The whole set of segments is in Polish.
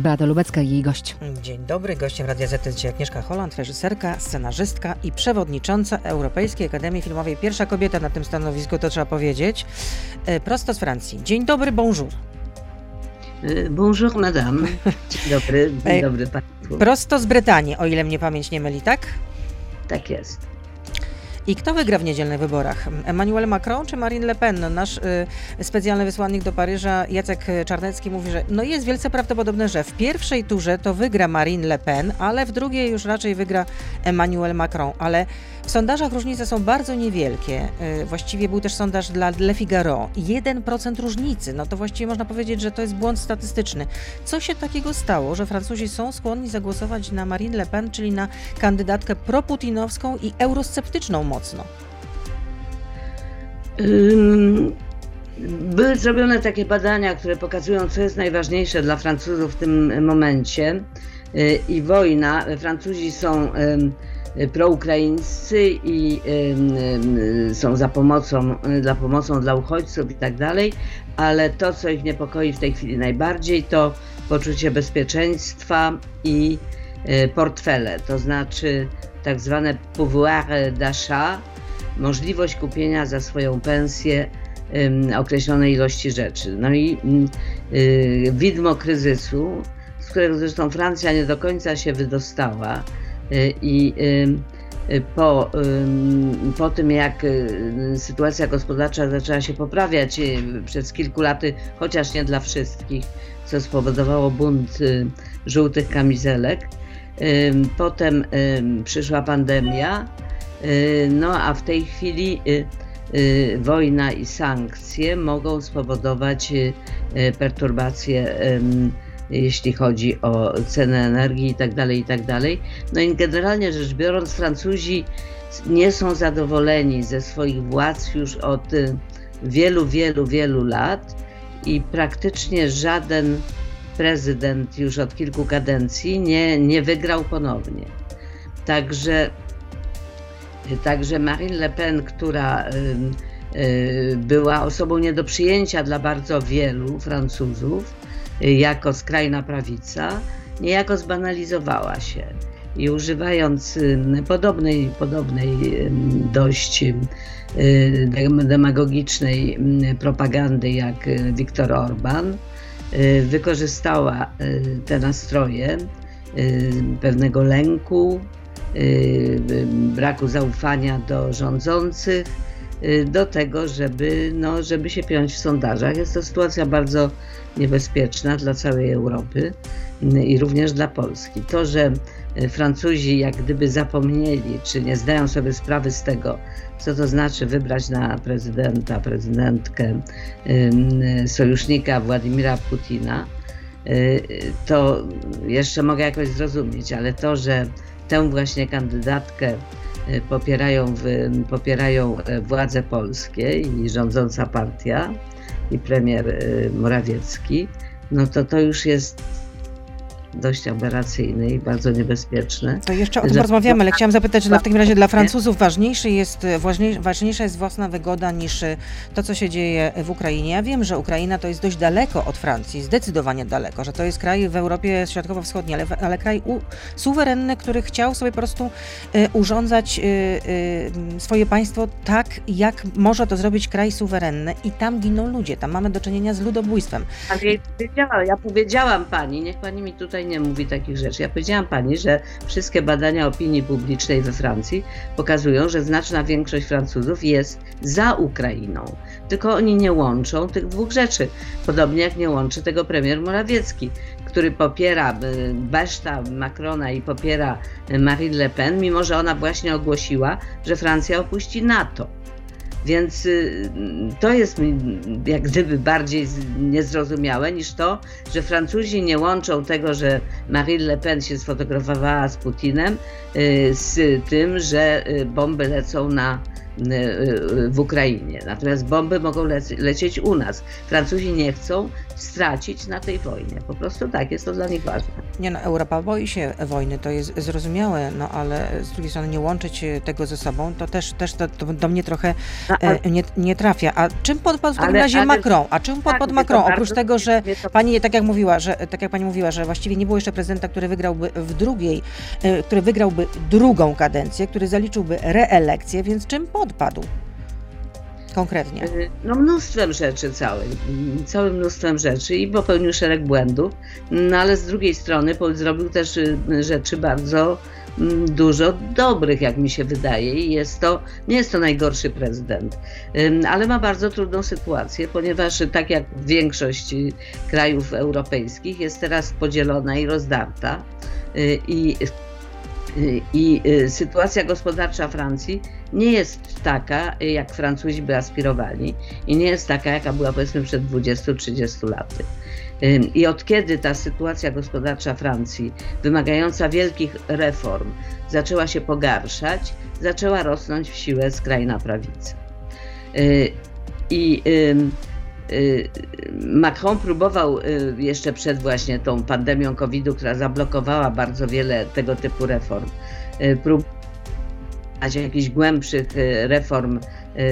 Beata Lubecka i jej gość. Dzień dobry. Gościem Radia Z jest dzisiaj Agnieszka Holland, reżyserka, scenarzystka i przewodnicząca Europejskiej Akademii Filmowej. Pierwsza kobieta na tym stanowisku, to trzeba powiedzieć. E, Prosto z Francji. Dzień dobry, bonjour. Y, Bonjour madame. Dzień dobry, dzień Ej, dobry państwu. Prosto z Brytanii, o ile mnie pamięć nie myli, tak? Tak jest. I kto wygra w niedzielnych wyborach? Emmanuel Macron czy Marine Le Pen? Nasz y, specjalny wysłannik do Paryża, Jacek Czarnecki, mówi, że no jest wielce prawdopodobne, że w pierwszej turze to wygra Marine Le Pen, ale w drugiej już raczej wygra Emmanuel Macron. Ale w sondażach różnice są bardzo niewielkie. Y, właściwie był też sondaż dla Le Figaro. 1% różnicy. No to właściwie można powiedzieć, że to jest błąd statystyczny. Co się takiego stało, że Francuzi są skłonni zagłosować na Marine Le Pen, czyli na kandydatkę proputinowską i eurosceptyczną mocno? Ym, Były zrobione takie badania, które pokazują, co jest najważniejsze dla Francuzów w tym momencie. Y, I wojna. Francuzi są proukraińscy i są za pomocą, dla pomocą dla uchodźców i tak dalej, ale to, co ich niepokoi w tej chwili najbardziej, to poczucie bezpieczeństwa i y, portfele, to znaczy tak zwane pouvoir d'achat, możliwość kupienia za swoją pensję określonej ilości rzeczy. No i ym, y, widmo kryzysu, z którego zresztą Francja nie do końca się wydostała i ym, y, po, po tym, jak y, sytuacja gospodarcza zaczęła się poprawiać y, przez kilku laty, chociaż nie dla wszystkich, co spowodowało bunt y, żółtych kamizelek. Potem przyszła pandemia, y, no a w tej chwili y, y, wojna i sankcje mogą spowodować y, y, perturbacje, jeśli chodzi o cenę energii itd. itd. No i generalnie rzecz biorąc, Francuzi nie są zadowoleni ze swoich władz już od y, wielu, wielu, wielu lat i praktycznie żaden prezydent już od kilku kadencji nie, nie wygrał ponownie. Także, także Marine Le Pen, która y, była osobą nie do przyjęcia dla bardzo wielu Francuzów, jako skrajna prawica, niejako zbanalizowała się. I używając ym, podobnej, podobnej dość y, dem- demagogicznej propagandy jak y, Viktor Orban, y, wykorzystała y, te nastroje y, pewnego lęku, y, y, braku zaufania do rządzących, y, do tego, żeby, no, żeby się piąć w sondażach. Jest to sytuacja bardzo niebezpieczna dla całej Europy y, i również dla Polski. To, że y, Francuzi jak gdyby zapomnieli, czy nie zdają sobie sprawy z tego, co to znaczy wybrać na prezydenta, prezydentkę sojusznika Władimira Putina, y, to jeszcze mogę jakoś zrozumieć, ale to, że tę właśnie kandydatkę y, popierają, w, popierają e, władze polskie i rządząca partia i premier y, Morawiecki, no to to już jest dość aberracyjne i bardzo niebezpieczne. To jeszcze o tym Że- porozmawiamy, ale chciałam zapytać, czy w takim razie dla Francuzów ważniejszy jest, e, ważniej- ważniejsza jest własna wygoda niż e, to, co się dzieje w Ukrainie. Ja wiem, że Ukraina to jest dość daleko od Francji, zdecydowanie daleko, że to jest kraj w Europie Środkowo-Wschodniej, ale, ale kraj u, suwerenny, który chciał sobie po prostu e, urządzać e, e, swoje państwo tak, jak może to zrobić kraj suwerenny i tam giną ludzie, tam mamy do czynienia z ludobójstwem. Ja powiedziałam, ja powiedziałam pani, niech pani mi tutaj nie mówi takich rzeczy. Ja powiedziałam pani, że wszystkie badania opinii publicznej we Francji pokazują, że znaczna większość Francuzów jest za Ukrainą. Tylko oni nie łączą tych dwóch rzeczy. Podobnie jak nie łączy tego premier Morawiecki, który popiera y, beszta Macrona i popiera y, Marine Le Pen, mimo że ona właśnie ogłosiła, że Francja opuści NATO. Więc y, to jest jak gdyby bardziej niezrozumiałe niż to, że Francuzi nie łączą tego, że Marine Le Pen się sfotografowała z Putinem y, z tym, że y, bomby lecą na, w Ukrainie. Natomiast bomby mogą lec- lecieć u nas. Francuzi nie chcą stracić na tej wojnie. Po prostu tak, jest to dla nich ważne. Nie no, Europa boi się wojny, to jest zrozumiałe, no ale z drugiej strony nie łączyć tego ze sobą, to też, też to, to do mnie trochę no, e, nie, nie, trafia. A czym podpadł w takim ale, razie ale, Macron? A czym podpadł tak, Macron? Oprócz tego, że to... pani, tak jak mówiła, że tak jak pani mówiła, że właściwie nie było jeszcze prezydenta, który wygrałby w drugiej, e, który wygrałby drugą kadencję, który zaliczyłby reelekcję, więc czym podpadł? Konkretnie? Y, no mnóstwem rzeczy całym, całym mnóstwem rzeczy i popełnił szereg błędów, no ale z drugiej strony zrobił też y, rzeczy bardzo mm, dużo dobrych, jak mi się wydaje i jest to, nie jest to najgorszy prezydent, ale ma bardzo trudną sytuację, ponieważ tak jak większość y, krajów europejskich jest teraz podzielona i rozdarta i i y, sytuacja gospodarcza Francji nie jest taka, jak Francuzi by aspirowali, i nie jest taka, jaka była powiedzmy przed 20-30 laty. I od kiedy ta sytuacja gospodarcza Francji, wymagająca wielkich reform, zaczęła się pogarszać, zaczęła rosnąć w siłę skrajna prawica. Y, I Y, Macron próbował y, jeszcze przed właśnie tą pandemią COVID-u, która zablokowała bardzo wiele tego typu reform, y, próbować jakichś głębszych reform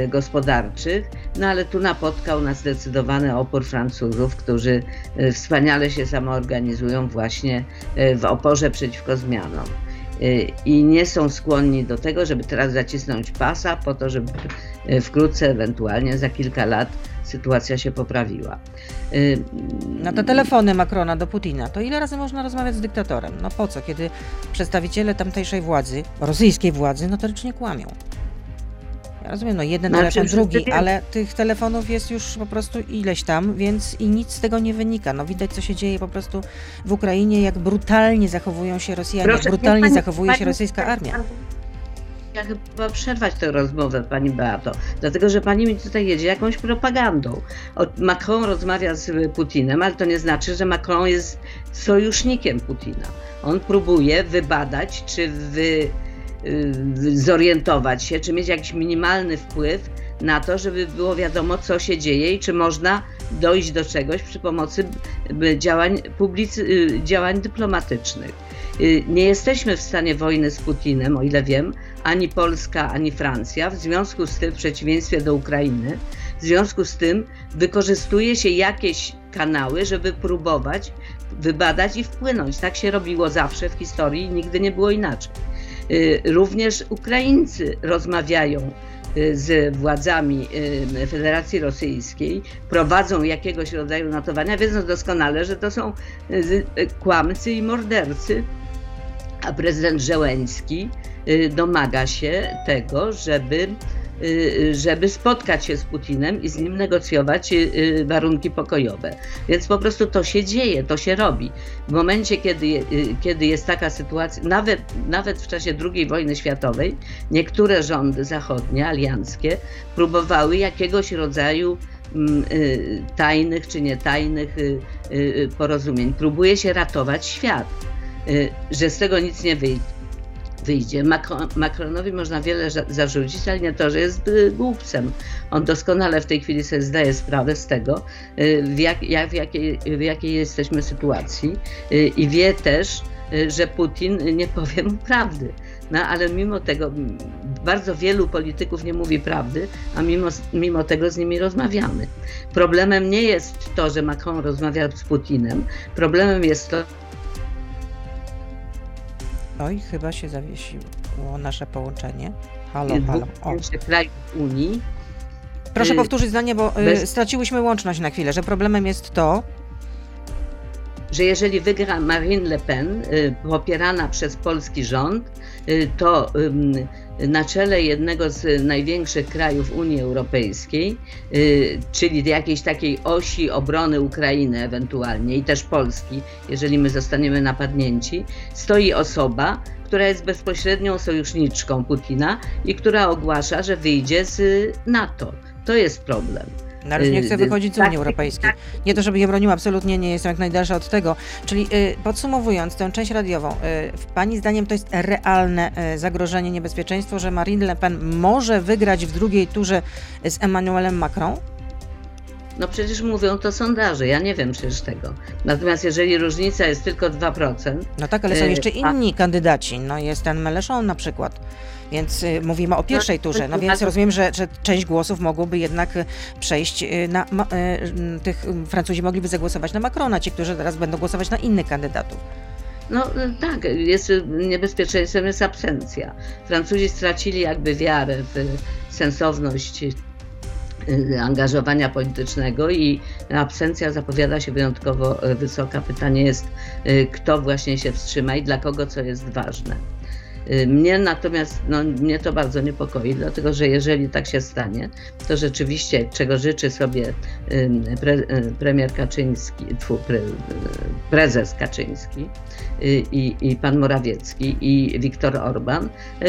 gospodarczych, no ale tu napotkał na zdecydowany opór Francuzów, którzy wspaniale się samoorganizują właśnie w oporze przeciwko zmianom. I nie są skłonni do tego, żeby teraz zacisnąć pasa po to, żeby wkrótce, ewentualnie za kilka lat sytuacja się poprawiła. Y, no te telefony Macrona do Putina, to ile razy można rozmawiać z dyktatorem? No po co, kiedy przedstawiciele tamtejszej władzy, rosyjskiej władzy, notorycznie kłamią? Ja rozumiem, no jeden no, telefon, drugi, ale tych telefonów jest już po prostu ileś tam, więc i nic z tego nie wynika. No widać, co się dzieje po prostu w Ukrainie, jak brutalnie zachowują się Rosjanie, jak brutalnie pani, zachowuje pani, się rosyjska armia ja chyba przerwać tę rozmowę, pani Beato, dlatego że pani mi tutaj jedzie jakąś propagandą. Macron rozmawia z Putinem, ale to nie znaczy, że Macron jest sojusznikiem Putina. On próbuje wybadać, czy wy, y, zorientować się, czy mieć jakiś minimalny wpływ na to, żeby było wiadomo, co się dzieje i czy można dojść do czegoś przy pomocy działań, publicy, y, działań dyplomatycznych. Y, nie jesteśmy w stanie wojny z Putinem, o ile wiem, ani Polska, ani Francja, w związku z tym, w przeciwieństwie do Ukrainy, w związku z tym wykorzystuje się jakieś kanały, żeby próbować wybadać i wpłynąć. Tak się robiło zawsze w historii nigdy nie było inaczej. Y, również Ukraińcy rozmawiają y, z władzami Federacji Rosyjskiej, prowadzą jakiegoś rodzaju notowania, wiedząc doskonale, że to są kłamcy i mordercy, a prezydent Żeleński y, domaga się tego, żeby, y, żeby spotkać się z Putinem i z nim negocjować y, warunki pokojowe. Więc po prostu to się dzieje, to się robi. W momencie, kiedy, kiedy jest taka sytuacja, nawet, nawet w czasie II wojny światowej, niektóre rządy zachodnie, alianckie, próbowały jakiegoś rodzaju mm, tajnych czy nietajnych porozumień. Próbuje się ratować świat. Y, że z tego nic nie wyjdzie. Macronowi można wiele zarzucić, ale nie to, że jest y, głupcem. On doskonale w tej chwili sobie zdaje sprawę z tego, y, w, jak, jak, w, jakiej, w jakiej jesteśmy sytuacji i wie też, że Putin nie powie mu prawdy. No ale mimo tego bardzo wielu polityków nie mówi prawdy, a mimo, mimo tego z nimi rozmawiamy. Problemem nie jest to, że Macron rozmawia z Putinem, problemem jest to, Oj, chyba się zawiesiło nasze połączenie. Halo, halo. O. krajów Unii. Proszę y, powtórzyć zdanie, bo y, bez... straciłyśmy łączność na chwilę, że problemem jest to, że jeżeli wygra Marine Le Pen, y, popierana przez polski rząd, to na czele jednego z największych krajów Unii Europejskiej, czyli jakiejś takiej osi obrony Ukrainy ewentualnie i też Polski, jeżeli my zostaniemy napadnięci, stoi osoba, która jest bezpośrednią sojuszniczką Putina i która ogłasza, że wyjdzie z NATO. To jest problem. Razie nie chcę y, wychodzić z Unii tak, Europejskiej. Tak. Nie to, żeby je broniła, absolutnie nie jestem jak najdalsza od tego. Czyli y, podsumowując tę część radiową, y, Pani zdaniem to jest realne zagrożenie, niebezpieczeństwo, że Marine Le Pen może wygrać w drugiej turze z Emmanuelem Macron? No przecież mówią to sondaże, ja nie wiem przecież tego. Natomiast jeżeli różnica jest tylko 2%. No tak, ale są y, jeszcze a- inni kandydaci. No jest ten Meleszon na przykład. Więc y, mówimy o pierwszej turze. No więc tak. rozumiem, że, że część głosów mogłoby jednak y, przejść y, na. Ma, tych Francuzi mogliby zagłosować na Macrona, ci, którzy teraz będą głosować na innych kandydatów. No tak, jest niebezpieczeństwem jest absencja. Francuzi stracili jakby wiarę w sensowność angażowania politycznego i absencja zapowiada się wyjątkowo y, wysoka. Pytanie jest, y, kto właśnie się wstrzyma i dla kogo co jest ważne. Y, Mnie natomiast, no, mnie to bardzo niepokoi, dlatego że jeżeli tak się stanie, to rzeczywiście, czego życzy sobie pre, y, premier Kaczyński, pre, y, prezes Kaczyński i, i pan Morawiecki i Viktor Orban,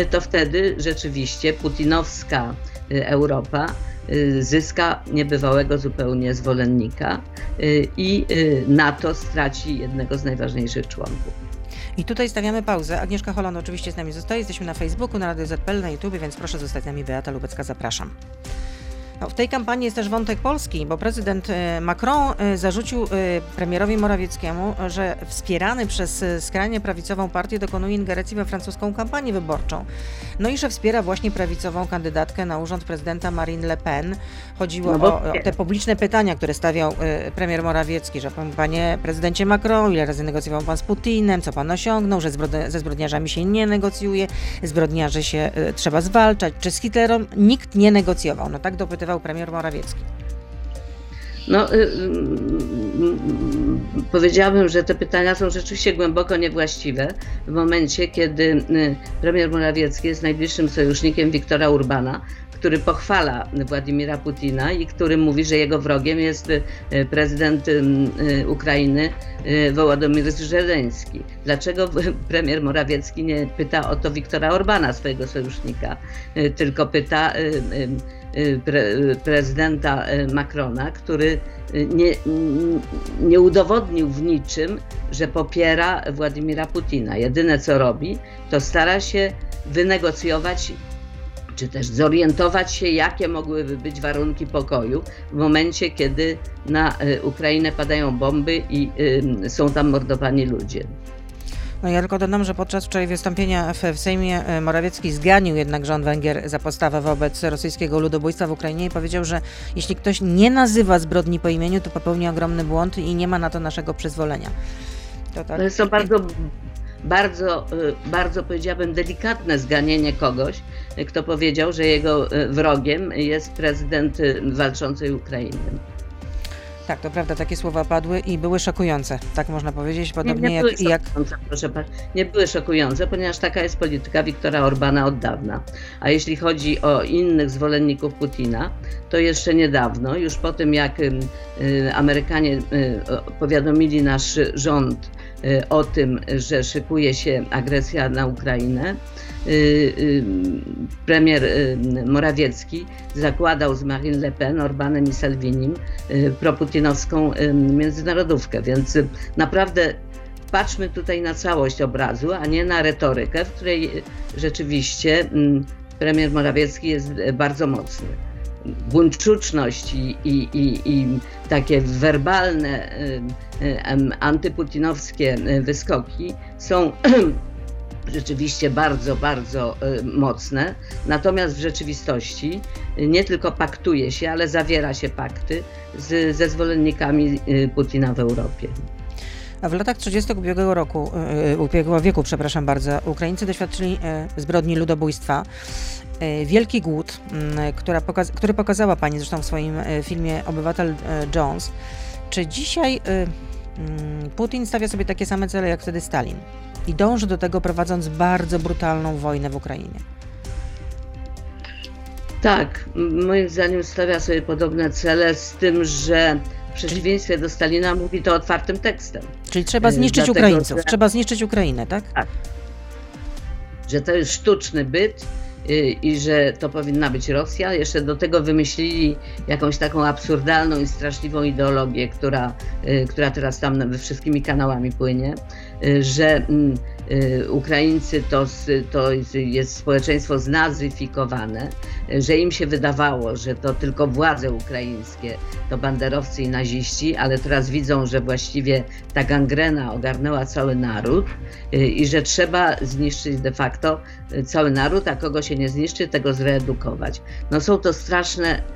to wtedy rzeczywiście putinowska Europa zyska niebywałego zupełnie zwolennika i NATO straci jednego z najważniejszych członków. I tutaj stawiamy pauzę. Agnieszka Holland oczywiście z nami zostaje. Jesteśmy na Facebooku, na Radio ZPL, na YouTube, więc proszę zostać z nami. Beata Lubecka, zapraszam. No, w tej kampanii jest też wątek polski, bo prezydent e, Macron e, zarzucił e, premierowi Morawieckiemu, że wspierany przez skrajnie prawicową partię dokonuje ingerencji we francuską kampanię wyborczą. No i że wspiera właśnie prawicową kandydatkę na urząd prezydenta Marine Le Pen. Chodziło No bo- o, o te publiczne pytania, które stawiał premier Morawiecki, że pan, panie prezydencie Macron, ile razy negocjował pan z Putinem, co pan osiągnął, że zbrodni- ze zbrodniarzami się nie negocjuje, zbrodniarzy się trzeba zwalczać, czy z Hitlerem nikt nie negocjował. No tak dopytywał premier Morawiecki. No, y, y, y, powiedziałabym, że te pytania są rzeczywiście głęboko niewłaściwe w momencie, kiedy y, premier Morawiecki jest najbliższym sojusznikiem Wiktora Urbana, który pochwala Władimira Putina i który mówi, że jego wrogiem jest y, prezydent y, y, Ukrainy Wołodomir Żeleński. Dlaczego premier Morawiecki nie pyta o to Wiktora Orbana, swojego sojusznika, tylko pyta pre, prezydenta Macrona, który nie, nie udowodnił w niczym, że popiera Władimira Putina. Jedyne co robi, to stara się wynegocjować czy też zorientować się, jakie mogłyby być warunki pokoju w momencie, kiedy na y, Ukrainę padają bomby i są tam mordowani ludzie. No ja tylko dodam, że podczas wczoraj wystąpienia w, w Sejmie e, Morawiecki zganił jednak rząd Węgier za postawę wobec rosyjskiego ludobójstwa w Ukrainie i powiedział, że jeśli ktoś nie nazywa zbrodni po imieniu, to popełni ogromny błąd i nie ma na to naszego przyzwolenia. To tak. To jest to bardzo, bardzo, y, bardzo powiedziałabym delikatne zganienie kogoś, kto powiedział, że jego y, wrogiem jest prezydent y, walczącej Ukrainy. Tak, to prawda, takie słowa padły i były szokujące, tak można powiedzieć, podobnie nie były jak, jak proszę. Nie były szokujące, ponieważ taka jest polityka Wiktora Orbana od dawna. A jeśli chodzi o innych zwolenników Putina, to jeszcze niedawno, już po tym jak y, Amerykanie powiadomili nasz rząd o tym, że szykuje się agresja na Ukrainę, y, y, premier y, Morawiecki zakładał z Marine Le Pen, Orbanem i Salvinim y, proputinowską y, międzynarodówkę, więc y, naprawdę patrzmy tutaj na całość obrazu, a nie na retorykę, w której y, rzeczywiście mm, premier Morawiecki jest y, bardzo mocny. Buńczuczność i, i, i, i takie werbalne y, y, antyputinowskie y, wyskoki są rzeczywiście bardzo, bardzo mocne. Natomiast w rzeczywistości nie tylko paktuje się, ale zawiera się pakty z, ze zwolennikami Putina w Europie. A w latach 30. ubiegłego roku, ubiegłego wieku, przepraszam bardzo, Ukraińcy doświadczyli zbrodni ludobójstwa. Yy, Wielki głód, yy, która który pokazała Pani zresztą w swoim yy, filmie Obywatel yy, Jones. Czy dzisiaj yy, Putin stawia sobie takie same cele jak wtedy Stalin i dąży do tego prowadząc bardzo brutalną wojnę w Ukrainie? Tak, moim zdaniem stawia sobie podobne cele, z tym, że w przeciwieństwie do Stalina mówi to otwartym tekstem. Czyli trzeba zniszczyć dlatego, Ukraińców, że- trzeba zniszczyć Ukrainę, tak? że to jest sztuczny byt i że to powinna być Rosja. Jeszcze do tego wymyślili jakąś taką absurdalną i straszliwą ideologię, która, która teraz tam wszystkimi kanałami płynie, że mm, Y, Ukraińcy to, to jest społeczeństwo znazyfikowane, że im się wydawało, że to tylko władze ukraińskie to banderowcy i naziści, ale teraz widzą, że właściwie ta gangrena ogarnęła cały naród y, i że trzeba zniszczyć de facto cały naród, a kogo się nie zniszczy, tego zreedukować. No są to straszne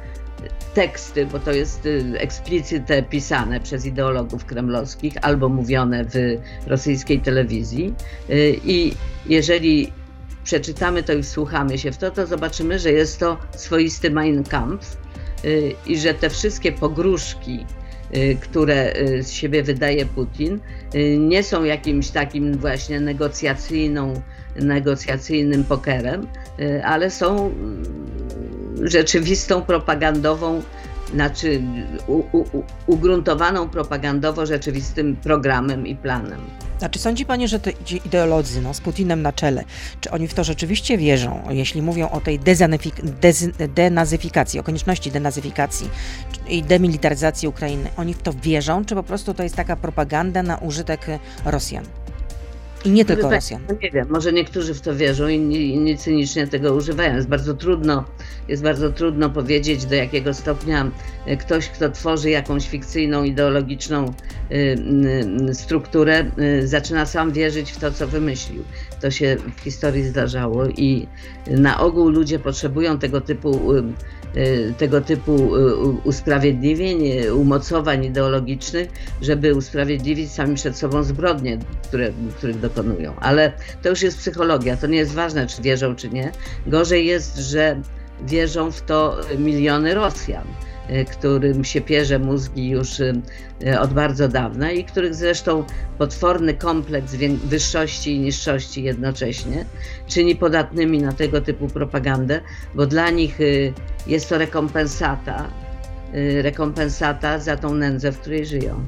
teksty, bo to jest y, eksplicyte pisane przez ideologów kremlowskich albo mówione w rosyjskiej telewizji. Y, I jeżeli przeczytamy to i wsłuchamy się w to, to zobaczymy, że jest to swoisty Mein Kampf y, i że te wszystkie pogróżki, które z siebie wydaje Putin, nie są jakimś takim właśnie negocjacyjną, negocjacyjnym pokerem, ale są rzeczywistą propagandową, znaczy u, u, ugruntowaną propagandowo rzeczywistym programem i planem. A czy sądzi Pani, że te ideolodzy no, z Putinem na czele, czy oni w to rzeczywiście wierzą, jeśli mówią o tej denazyfikacji, o konieczności denazyfikacji i demilitaryzacji Ukrainy, oni w to wierzą, czy po prostu to jest taka propaganda na użytek Rosjan? I nie tylko Rosjan. Nie wiem, może niektórzy w to wierzą, inni, inni cynicznie tego używają. Jest bardzo trudno, jest bardzo trudno powiedzieć, do jakiego stopnia e, ktoś, kto tworzy jakąś fikcyjną, ideologiczną y, y, strukturę, y, zaczyna sam wierzyć w to, co wymyślił. To się w historii zdarzało i na ogół ludzie potrzebują tego typu tego typu y, usprawiedliwień, y, umocowań ideologicznych, żeby usprawiedliwić sami przed sobą zbrodnie, które, których dokonują. Ale to już jest psychologia, to nie jest ważne, czy wierzą, czy nie. Gorzej jest, że wierzą w to miliony Rosjan. Y, którym się pierze mózgi już y, y, od bardzo dawna i których zresztą potworny kompleks wyższości i niższości jednocześnie czyni podatnymi na tego typu propagandę, bo dla nich jest to rekompensata, rekompensata za tą nędzę, w której żyją.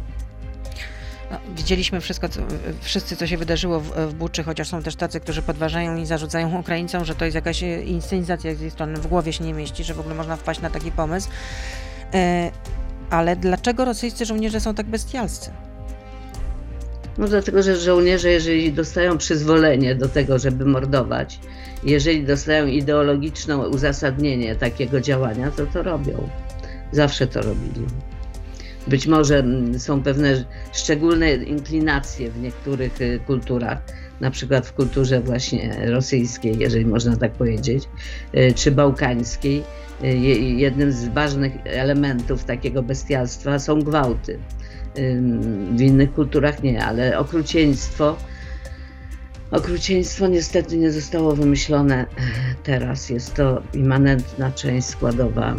Widzieliśmy wszystko, co, wszyscy, co się wydarzyło w, w Buczy, chociaż są też tacy, którzy podważają i zarzucają Ukraińcom, że to jest jakaś inscenizacja z jej strony, w głowie się nie mieści, że w ogóle można wpaść na taki pomysł. E, ale dlaczego rosyjscy żołnierze są tak bestialscy? No dlatego, że żołnierze, jeżeli dostają przyzwolenie do tego, żeby mordować, jeżeli dostają ideologiczne uzasadnienie takiego działania, to to robią. Zawsze to robili. Być może mm, są pewne szczególne inklinacje w niektórych y, kulturach, na przykład w kulturze właśnie rosyjskiej, jeżeli można tak powiedzieć, y, czy bałkańskiej, jednym z ważnych elementów takiego bestialstwa są gwałty. W innych kulturach nie, ale okrucieństwo. Okrucieństwo niestety nie zostało wymyślone teraz. Jest to immanentna część składowa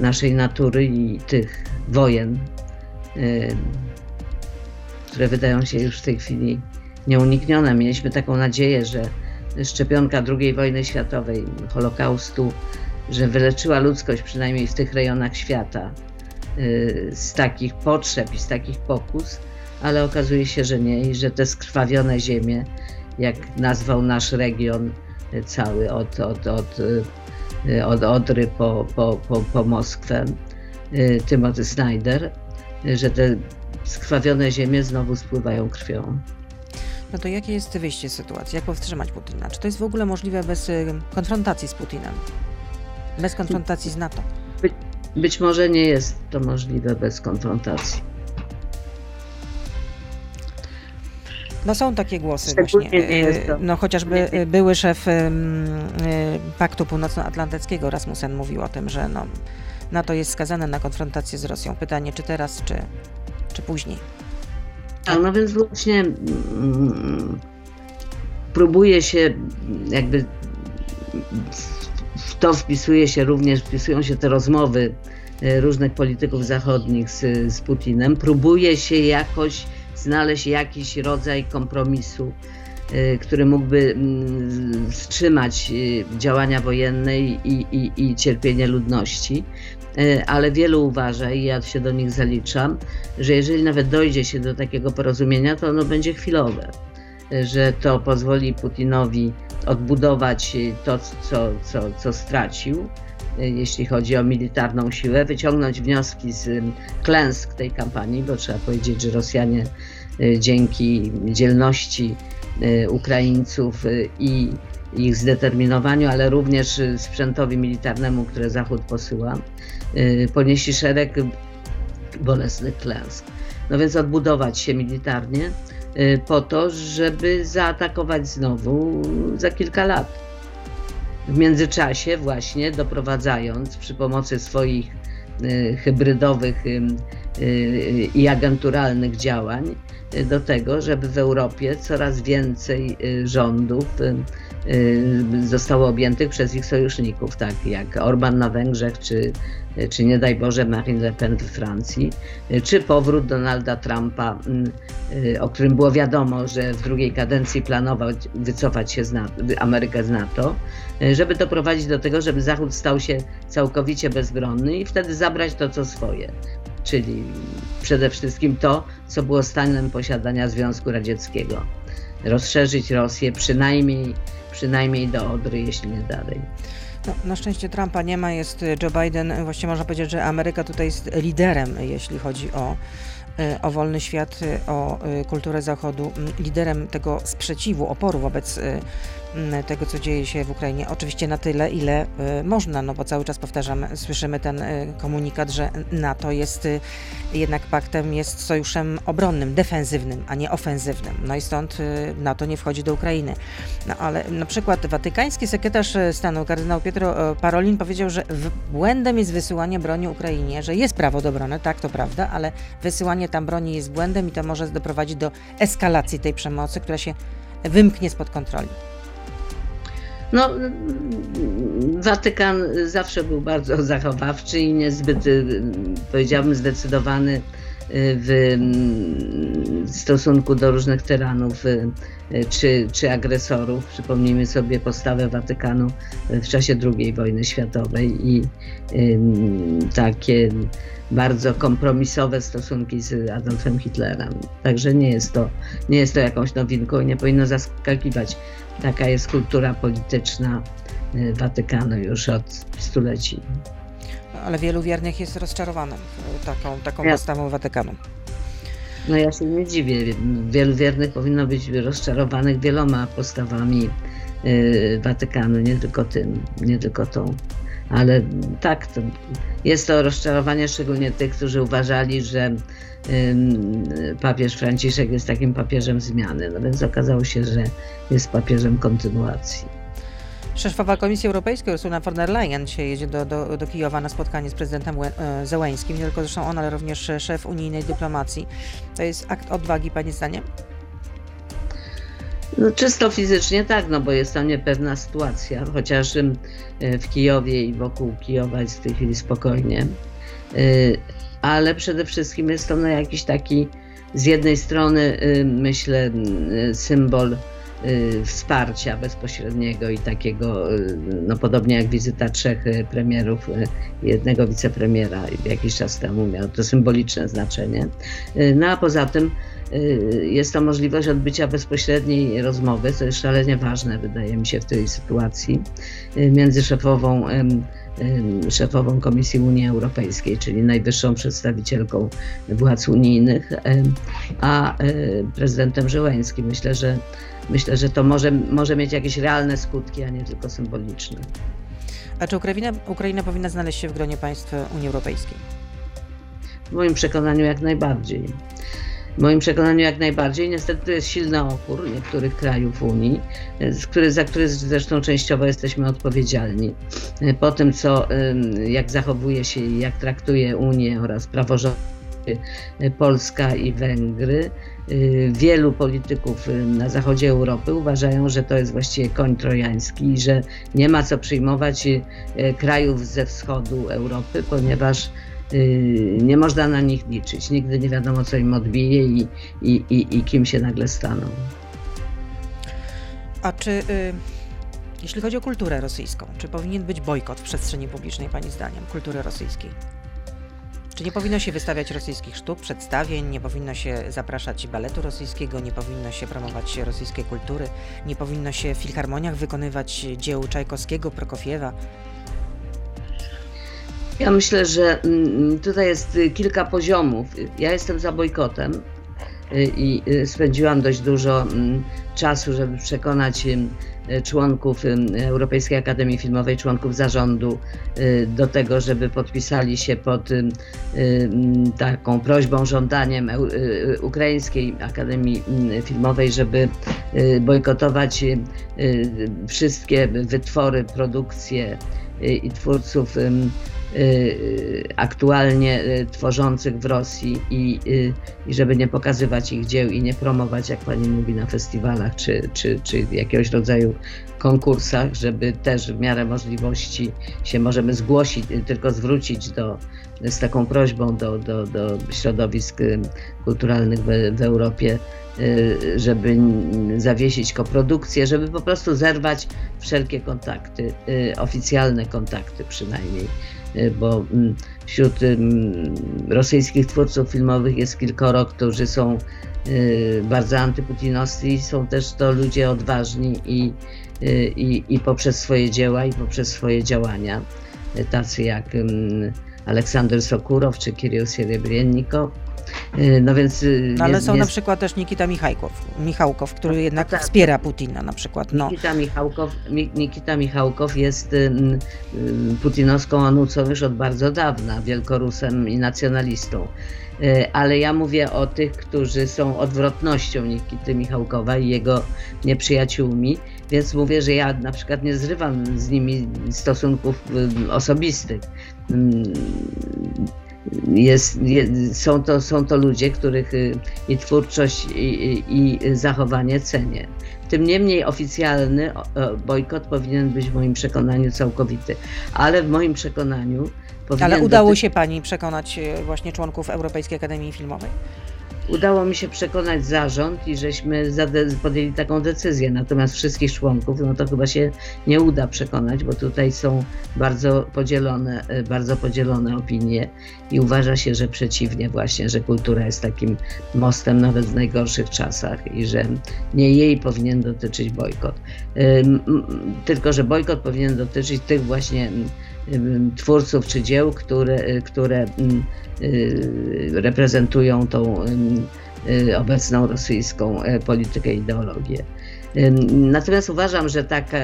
naszej natury i tych wojen, które wydają się już w tej chwili nieuniknione. Mieliśmy taką nadzieję, że szczepionka II wojny światowej, Holokaustu, że wyleczyła ludzkość, przynajmniej w tych rejonach świata, y, z takich potrzeb i z takich pokus, ale okazuje się, że nie i że te skrwawione ziemie, jak nazwał nasz region y, cały od, od, od, y, od Odry po, po, po, po Moskwę, Timothy Snyder, że te skrwawione ziemie znowu spływają krwią. No to jakie jest wyjście z sytuacji? Jak powstrzymać Putina? Czy to jest w ogóle możliwe bez y, konfrontacji z Putinem? Bez konfrontacji z NATO? By, być może nie jest to możliwe bez konfrontacji. No są takie głosy właśnie. Y, no chociażby y, były szef Paktu Północnoatlantyckiego Rasmussen mówił o tym, że no, NATO jest skazane na konfrontację z Rosją. Pytanie, czy teraz, czy, czy później? Tak, no więc właśnie mm, próbuje się jakby w to wpisuje się również, wpisują się te rozmowy e, różnych polityków zachodnich z, z Putinem. Próbuje się jakoś znaleźć jakiś rodzaj kompromisu, e, który mógłby mm, wstrzymać e, działania wojenne i, i, i cierpienie ludności. E, ale wielu uważa, i ja się do nich zaliczam, że jeżeli nawet dojdzie się do takiego porozumienia, to ono będzie chwilowe, że to pozwoli Putinowi odbudować to, co, co, co stracił, jeśli chodzi o militarną siłę, wyciągnąć wnioski z klęsk tej kampanii, bo trzeba powiedzieć, że Rosjanie dzięki dzielności Ukraińców i ich zdeterminowaniu, ale również sprzętowi militarnemu, które Zachód posyła, ponieśli szereg bolesnych klęsk. No więc odbudować się militarnie y, po to, żeby zaatakować znowu za kilka lat. W międzyczasie właśnie doprowadzając przy pomocy swoich y, hybrydowych y, i agenturalnych działań do tego, żeby w Europie coraz więcej rządów zostało objętych przez ich sojuszników, tak jak Orban na Węgrzech czy czy nie daj Boże Marine Le Pen w Francji, czy powrót Donalda Trumpa, y, o którym było wiadomo, że w drugiej kadencji planował wycofać się z NATO, Amerykę z NATO, y, żeby doprowadzić do tego, żeby Zachód stał się całkowicie bezbronny i wtedy zabrać to, co swoje. Czyli przede wszystkim to, co było stanem posiadania Związku Radzieckiego. Rozszerzyć Rosję przynajmniej, przynajmniej do Odry, jeśli nie dalej. No, na szczęście Trumpa nie ma, jest Joe Biden. Właściwie można powiedzieć, że Ameryka tutaj jest liderem, jeśli chodzi o E, o wolny świat, e, o e, kulturę Zachodu, liderem tego sprzeciwu, oporu wobec tego, co dzieje się w Ukrainie. Oczywiście na tyle, ile można, no bo cały czas powtarzamy, słyszymy ten komunikat, że NATO jest jednak paktem, jest sojuszem obronnym, defensywnym, a nie ofensywnym. No i stąd NATO nie wchodzi do Ukrainy. No ale na przykład watykański sekretarz stanu, kardynał Pietro Parolin powiedział, że błędem jest wysyłanie broni Ukrainie, że jest prawo do obrony, tak to prawda, ale wysyłanie tam broni jest błędem i to może doprowadzić do eskalacji tej przemocy, która się wymknie spod kontroli. No, Watykan zawsze był bardzo zachowawczy i niezbyt, powiedziałbym, zdecydowany w stosunku do różnych tyranów czy, czy agresorów. Przypomnijmy sobie postawę Watykanu w czasie II wojny światowej i takie bardzo kompromisowe stosunki z Adolfem Hitlerem. Także nie jest to, nie jest to jakąś nowinką i nie powinno zaskakiwać. Taka jest kultura polityczna y, Watykanu już od stuleci. Ale wielu wiernych jest rozczarowanych y, taką, taką ja. postawą Watykanu. No ja się nie dziwię. Wielu wiernych powinno być rozczarowanych wieloma postawami y, Watykanu, nie tylko tym, nie tylko tą. Ale tak, to jest to rozczarowanie szczególnie tych, którzy uważali, że papież Franciszek jest takim papieżem zmiany. No więc okazało się, że jest papieżem kontynuacji. Szefowa Komisji Europejskiej Ursula von der Leyen się jedzie do, do, do Kijowa na spotkanie z prezydentem e, Zełęńskim. Nie tylko zresztą on, ale również szef unijnej dyplomacji. To jest akt odwagi, Pani zdaniem? No, czysto fizycznie tak, no bo jest to niepewna sytuacja, chociaż w Kijowie i wokół Kijowa jest w tej chwili spokojnie. Y, ale przede wszystkim jest to no, jakiś taki z jednej strony, myślę, symbol wsparcia bezpośredniego i takiego, no podobnie jak wizyta trzech premierów, jednego wicepremiera jakiś czas temu miał to symboliczne znaczenie. No a poza tym Y, jest to możliwość odbycia bezpośredniej rozmowy, co jest szalenie ważne, wydaje mi się, w tej sytuacji, y, między szefową, szefową Komisji Unii Europejskiej, czyli najwyższą przedstawicielką władz unijnych, a y, prezydentem Żyłęskim. Myślę, że myślę, że to może, może mieć jakieś realne skutki, a nie tylko symboliczne. A czy Ukraina, Ukraina powinna znaleźć się w gronie państw Unii Europejskiej? W moim przekonaniu jak najbardziej. W moim przekonaniu jak najbardziej. Niestety to jest silny opór niektórych krajów Unii, za który zresztą częściowo jesteśmy odpowiedzialni. Po tym, co, jak zachowuje się i jak traktuje Unię oraz praworządność Polska i Węgry, wielu polityków na zachodzie Europy uważają, że to jest właściwie koń trojański i że nie ma co przyjmować krajów ze wschodu Europy, ponieważ Y, nie można na nich liczyć. Nigdy nie wiadomo, co im odbije i, i, i, i kim się nagle staną. A czy, y, jeśli chodzi o kulturę rosyjską, czy powinien być bojkot w przestrzeni publicznej, Pani zdaniem, kultury rosyjskiej? Czy nie powinno się wystawiać rosyjskich sztuk, przedstawień, nie powinno się zapraszać baletu rosyjskiego, nie powinno się promować rosyjskiej kultury, nie powinno się w filharmoniach wykonywać dzieł Czajkowskiego, Prokofiewa? Ja myślę, że mm, tutaj jest kilka poziomów. Ja jestem za bojkotem y, i y, spędziłam dość dużo mm, czasu, żeby przekonać członków Europejskiej Akademii Filmowej, członków zarządu y, do tego, żeby podpisali się pod taką prośbą, żądaniem Ukraińskiej Akademii Filmowej, żeby bojkotować wszystkie wytwory, produkcje i twórców aktualnie y, tworzących w Rosji i, y, i żeby nie pokazywać ich dzieł i nie promować, jak pani mówi, na festiwalach czy, czy, czy jakiegoś rodzaju konkursach, żeby też w miarę możliwości się możemy zgłosić, tylko zwrócić do, z taką prośbą do, do, do środowisk kulturalnych w, w Europie, żeby zawiesić koprodukcję, żeby po prostu zerwać wszelkie kontakty, oficjalne kontakty przynajmniej. Y, bo mm, wśród rosyjskich twórców filmowych jest kilkoro, którzy są y, bardzo antyputinowscy i są też to ludzie odważni i, y, i, i poprzez swoje dzieła i poprzez swoje działania, tacy jak Aleksander Sokurow czy Kirill Serebriennikow, Y, no więc. Y, no, ale jest, są jest... na przykład też Nikita Michałkow, Michałkow który no, jednak tak. wspiera Putina na przykład. No. Nikita, Michałkow, Nikita Michałkow jest y, putinowską anucą już od bardzo dawna, wielkorusem i nacjonalistą. Ale ja mówię o tych, którzy są odwrotnością Nikity Michałkowa i jego nieprzyjaciółmi, więc mówię, że ja na przykład nie zrywam z nimi stosunków osobistych jest, jest, są, to, są to ludzie, których y, i twórczość, i, i, i zachowanie cenię. Tym niemniej oficjalny bojkot powinien być w moim przekonaniu całkowity, ale w moim przekonaniu. Ale udało się Pani przekonać y, właśnie członków Europejskiej Akademii Filmowej? Udało mi się przekonać zarząd i żeśmy podjęli taką decyzję. Natomiast wszystkich członków, no to chyba się nie uda przekonać, bo tutaj są bardzo podzielone, e, bardzo podzielone opinie i uważa się, że przeciwnie właśnie, że kultura jest takim mostem nawet w najgorszych czasach i że nie jej powinien dotyczyć bojkot. Tylko, że bojkot powinien dotyczyć tych właśnie twórców czy dzieł, które, które y, reprezentują tą y, obecną rosyjską e, politykę i ideologię. Natomiast uważam, że taka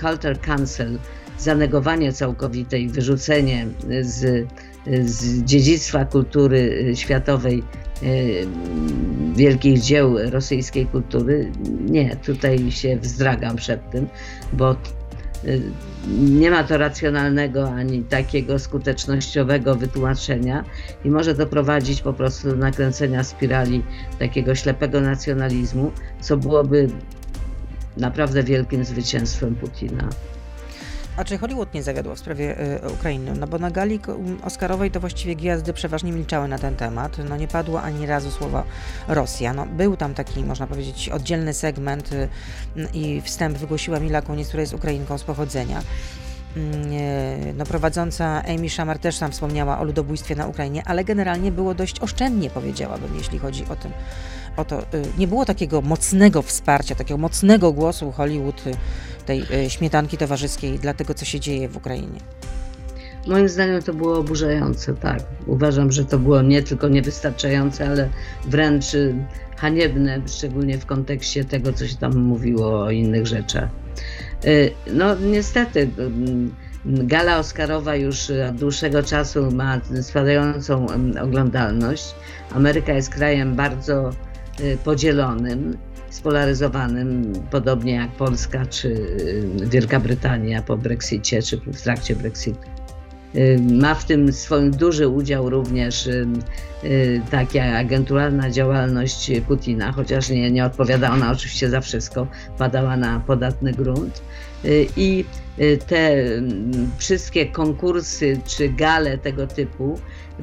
culture cancel, zanegowanie całkowite i wyrzucenie z, z dziedzictwa kultury y, światowej wielkich dzieł rosyjskiej kultury, nie, tutaj się wzdragam przed tym, bo Y, nie ma to racjonalnego ani takiego skutecznościowego wytłumaczenia i może doprowadzić po prostu do nakręcenia spirali takiego ślepego nacjonalizmu, co byłoby naprawdę wielkim zwycięstwem Putina. A czy Hollywood nie zawiodło w sprawie y, Ukrainy? No bo na gali Oscarowej to właściwie gwiazdy przeważnie milczały na ten temat. No nie padło ani razu słowa Rosja. No, był tam taki, można powiedzieć, oddzielny segment y, i wstęp wygłosiła Mila Kunis, która jest Ukrainką z pochodzenia. Mm, no, prowadząca Amy Schumer też tam wspomniała o ludobójstwie na Ukrainie, ale generalnie było dość oszczędnie, powiedziałabym, jeśli chodzi o tym. O to, y, nie było takiego mocnego wsparcia, takiego mocnego głosu Hollywood y, tej y, śmietanki towarzyskiej dla tego, co się dzieje w Ukrainie. Moim zdaniem to było oburzające, tak. Uważam, że to było nie tylko niewystarczające, ale wręcz haniebne, szczególnie w kontekście tego, co się tam mówiło o innych rzeczach. Y, no niestety, gala Oscarowa już od dłuższego czasu ma spadającą oglądalność. Ameryka jest krajem bardzo y, podzielonym, spolaryzowanym, podobnie jak Polska czy y, Wielka Brytania po Brexicie czy w trakcie Brexitu. Ma w tym swój duży udział również taka agenturalna działalność Putina, chociaż nie, nie odpowiada ona oczywiście za wszystko, padała na podatny grunt. Y, i y, te wszystkie konkursy czy gale tego typu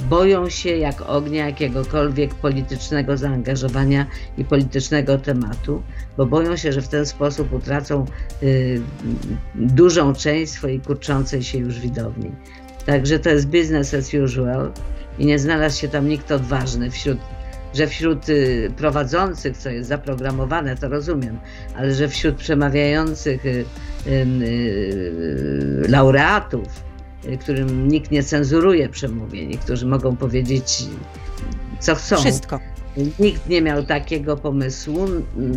boją się jak ognia jakiegokolwiek politycznego zaangażowania i politycznego tematu, bo boją się, że w ten sposób utracą y, dużą część swojej kurczącej się już widowni. Także to jest business as usual i nie znalazł się tam nikt odważny wśród że wśród y, prowadzących, co jest zaprogramowane, to rozumiem, ale że wśród przemawiających y, y, laureatów, którym nikt nie cenzuruje przemówień, którzy mogą powiedzieć, co chcą. Wszystko. Nikt nie miał takiego pomysłu.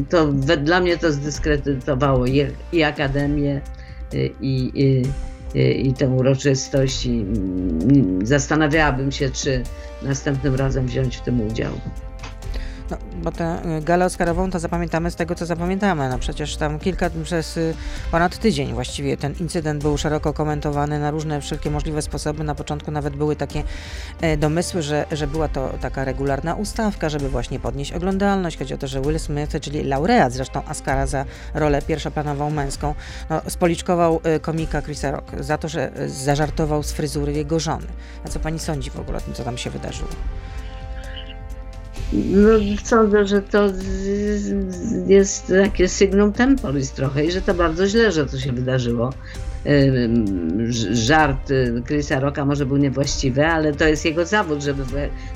To dla mnie to zdyskredytowało i, i akademię, i, i, i tę uroczystość. I mm, zastanawiałabym się, czy następnym razem wziąć w tym udział. Bo tę y, galę Oscarową to zapamiętamy z tego, co zapamiętamy. No przecież tam kilka, przez y, ponad tydzień właściwie ten incydent był szeroko komentowany na różne, wszelkie możliwe sposoby. Na początku nawet były takie e, domysły, że, że była to taka regularna ustawka, żeby właśnie podnieść oglądalność. Chodzi o to, że Will Smith, czyli laureat zresztą Oscara za rolę pierwszoplanową męską, no, spoliczkował y, komika Chrisa Rock za to, że zażartował z fryzury jego żony. A co pani sądzi w ogóle o tym, co tam się wydarzyło? No, sądzę, że to jest takie sygnum temporis trochę i że to bardzo źle, że to się wydarzyło żart y, Chrisa Rocka może był niewłaściwy, ale to jest jego zawód, żeby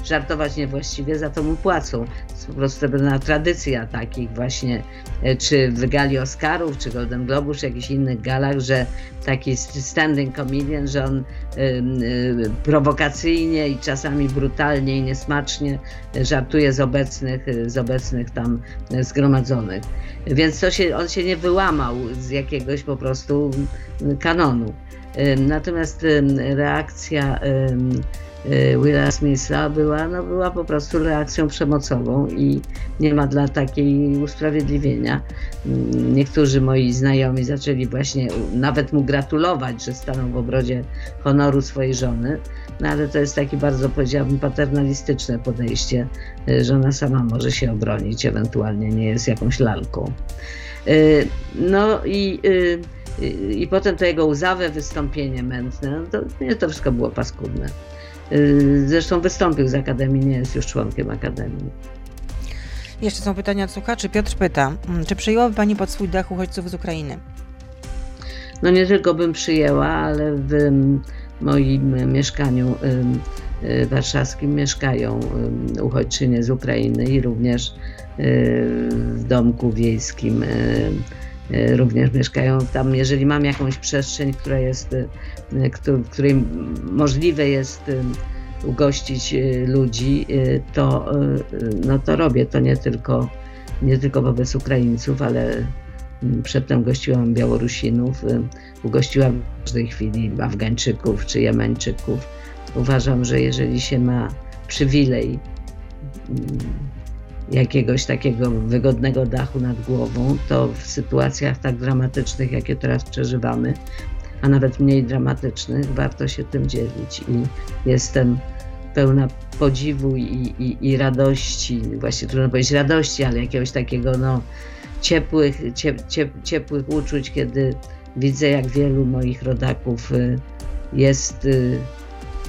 żartować niewłaściwie, za to mu płacą. To jest po prostu pewna tradycja takich właśnie, e, czy w gali Oscarów, czy Golden Globu, czy jakichś innych galach, że taki standing comedian, że on y, y, prowokacyjnie i czasami brutalnie i niesmacznie żartuje z obecnych, z obecnych tam zgromadzonych. Więc to się, on się nie wyłamał z jakiegoś po prostu kanonu. Natomiast reakcja y, Willa Smitha była, no, była po prostu reakcją przemocową i nie ma dla takiej usprawiedliwienia. Niektórzy moi znajomi zaczęli właśnie nawet mu gratulować, że stanął w obrodzie honoru swojej żony, no ale to jest takie bardzo, powiedziałabym, paternalistyczne podejście, y, że ona sama może się obronić, ewentualnie nie jest jakąś lalką. Y, no i i potem to jego łzawe wystąpienie mętne, no to, nie, to wszystko było paskudne. Y, zresztą wystąpił z Akademii, nie jest już członkiem Akademii. Jeszcze są pytania od słuchaczy. Piotr pyta, mm, czy przyjęłaby Pani pod swój dach uchodźców z Ukrainy? No nie tylko bym przyjęła, ale w moim mieszkaniu y, warszawskim mieszkają uchodźczynie z Ukrainy i również y, w domku wiejskim również mieszkają tam. Jeżeli mam jakąś przestrzeń, która jest, e, w której możliwe jest e, ugościć ludzi, to, no to robię to nie tylko, nie tylko wobec Ukraińców, ale przedtem gościłam Białorusinów, ugościłam w każdej chwili Afgańczyków czy Jemeńczyków. Uważam, że jeżeli się ma przywilej jakiegoś takiego wygodnego dachu nad głową, to w sytuacjach tak dramatycznych, jakie teraz przeżywamy, a nawet mniej dramatycznych, warto się tym dzielić. I jestem pełna podziwu i, i, i radości, właśnie trudno powiedzieć radości, ale jakiegoś takiego no, ciepłych, ciep, ciep, ciepłych uczuć, kiedy widzę, jak wielu moich rodaków y, jest y,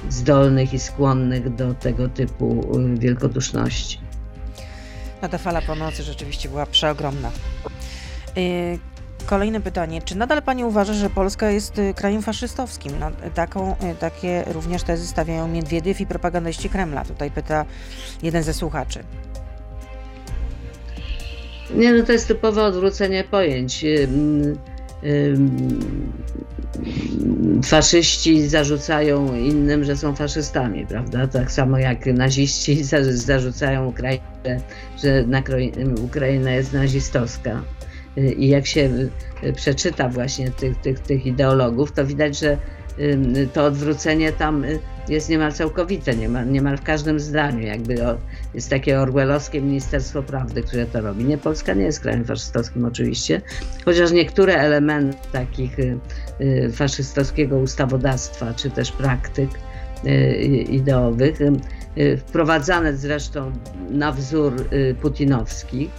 zdolnych i skłonnych do tego typu y, wielkoduszności. No ta fala pomocy rzeczywiście była przeogromna. Y, kolejne pytanie. Czy nadal Pani uważa, że Polska jest y, krajem faszystowskim? No, taką, y, takie również tezy stawiają Miedwiediew i propagandyści Kremla. Tutaj pyta jeden ze słuchaczy. Nie, no to jest typowe odwrócenie pojęć faszyści zarzucają innym, że są faszystami, prawda? Tak samo jak naziści zarzucają Ukrainę, że Ukraina jest nazistowska. I jak się przeczyta właśnie tych, tych, tych ideologów, to widać, że to odwrócenie tam y, jest niemal całkowite, niemal, niemal w każdym zdaniu. Jakby jest takie orwellowskie Ministerstwo Prawdy, które to robi. Nie, Polska nie jest krajem faszystowskim oczywiście, chociaż niektóre elementy takich y, y, faszystowskiego ustawodawstwa, czy też praktyk ideowych, wprowadzane zresztą na wzór putinowski,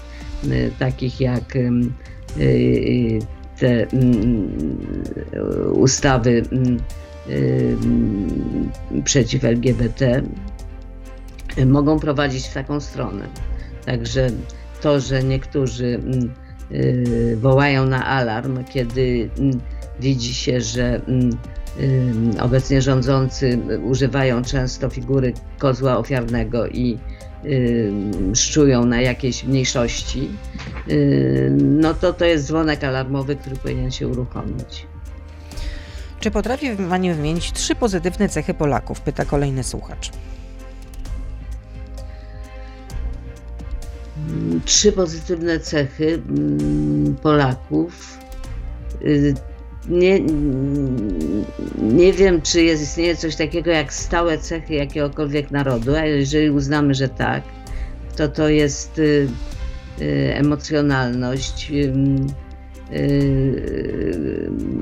takich jak te mm, ustawy mm, przeciw LGBT mogą prowadzić w taką stronę. Także to, że niektórzy mm, y, wołają na alarm, kiedy widzi się, że obecnie rządzący używają często figury kozła ofiarnego i szczują na jakieś mniejszości, no to to jest dzwonek alarmowy, który powinien się uruchomić. Czy potrafi Pani wymienić trzy pozytywne cechy Polaków? Pyta kolejny słuchacz. Trzy pozytywne cechy Polaków. Nie, nie wiem, czy jest, istnieje coś takiego jak stałe cechy jakiegokolwiek narodu, a jeżeli uznamy, że tak, to to jest y, y, emocjonalność, y,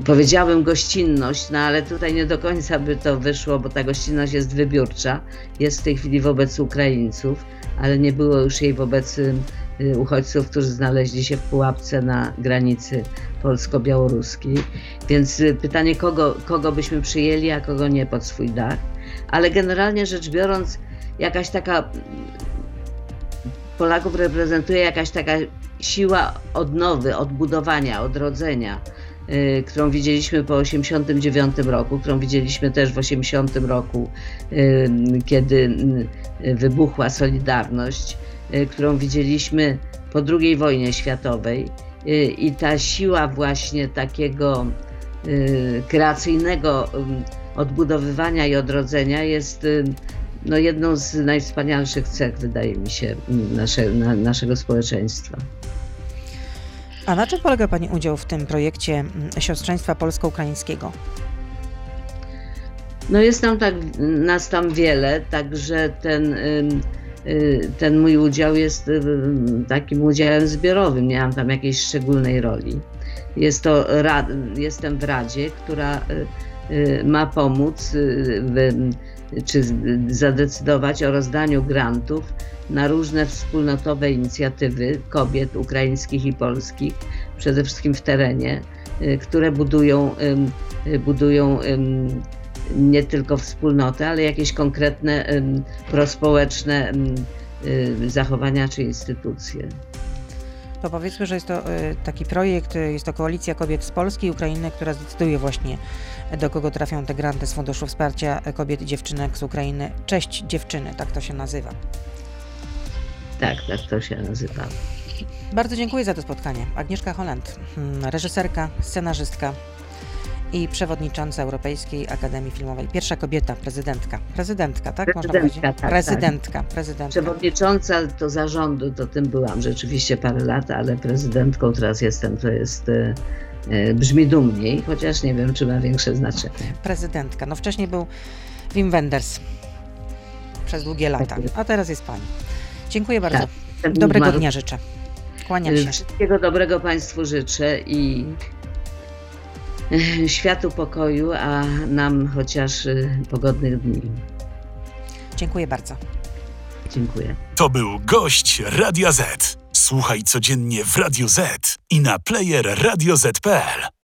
powiedziałbym gościnność, no ale tutaj nie do końca by to wyszło, bo ta gościnność jest wybiórcza, jest w tej chwili wobec Ukraińców, ale nie było już jej wobec uchodźców, którzy znaleźli się w pułapce na granicy polsko-białoruskiej. Więc y, pytanie, kogo, kogo byśmy przyjęli, a kogo nie pod swój dach. Ale generalnie rzecz biorąc, jakaś taka Polaków reprezentuje jakaś taka siła odnowy, odbudowania, odrodzenia, y, którą widzieliśmy po 89 roku, którą widzieliśmy też w 80 roku, y, kiedy y, wybuchła Solidarność, y, którą widzieliśmy po II wojnie światowej y, i ta siła właśnie takiego y, kreacyjnego y, odbudowywania i odrodzenia jest y, no, jedną z najwspanialszych cech, wydaje mi się, nasze, na, naszego społeczeństwa. A na czym polega Pani udział w tym projekcie siostrzeństwa polsko-ukraińskiego? No jest nam tak, nas tam wiele, także ten, y, ten mój udział jest ym, takim udziałem zbiorowym, nie mam tam jakiejś szczególnej roli. Jest to, jestem w Radzie, która y, y, ma pomóc y, w, czy zadecydować o rozdaniu grantów na różne wspólnotowe inicjatywy kobiet ukraińskich i polskich, przede wszystkim w terenie, y, które budują, y, budują nie tylko wspólnotę, ale jakieś konkretne prospołeczne y, zachowania czy instytucje. To powiedzmy, że jest to y, taki projekt, y, jest to koalicja kobiet z Polski i Ukrainy, która zdecyduje właśnie do kogo trafią te granty z Funduszu Wsparcia Kobiet i Dziewczynek z Ukrainy. Cześć dziewczyny, tak to się nazywa. Tak, tak to się nazywa. Bardzo dziękuję za to spotkanie. Agnieszka Holland, mm, reżyserka, scenarzystka i przewodnicząca Europejskiej Akademii Filmowej. Pierwsza kobieta, prezydentka. Prezydentka, tak można Prezydentka, powiedzieć? tak, prezydentka, prezydentka. Przewodnicząca do zarządu to tym byłam rzeczywiście parę lat, ale prezydentką teraz jestem, to jest e, e, brzmi dumniej, chociaż nie wiem, czy ma większe znaczenie. Prezydentka. No wcześniej był Wim Wenders przez długie lata, a teraz jest pani. Dziękuję bardzo. Tak. Ten Dobrego dnia życzę. Kłaniam się. Wszystkiego dobrego Państwu życzę i e, światu pokoju, a nam chociaż e, pogodnych dni. Dziękuję bardzo. Dziękuję. To był gość Radia Z. Słuchaj codziennie w Radio Z i na player radioz.pl.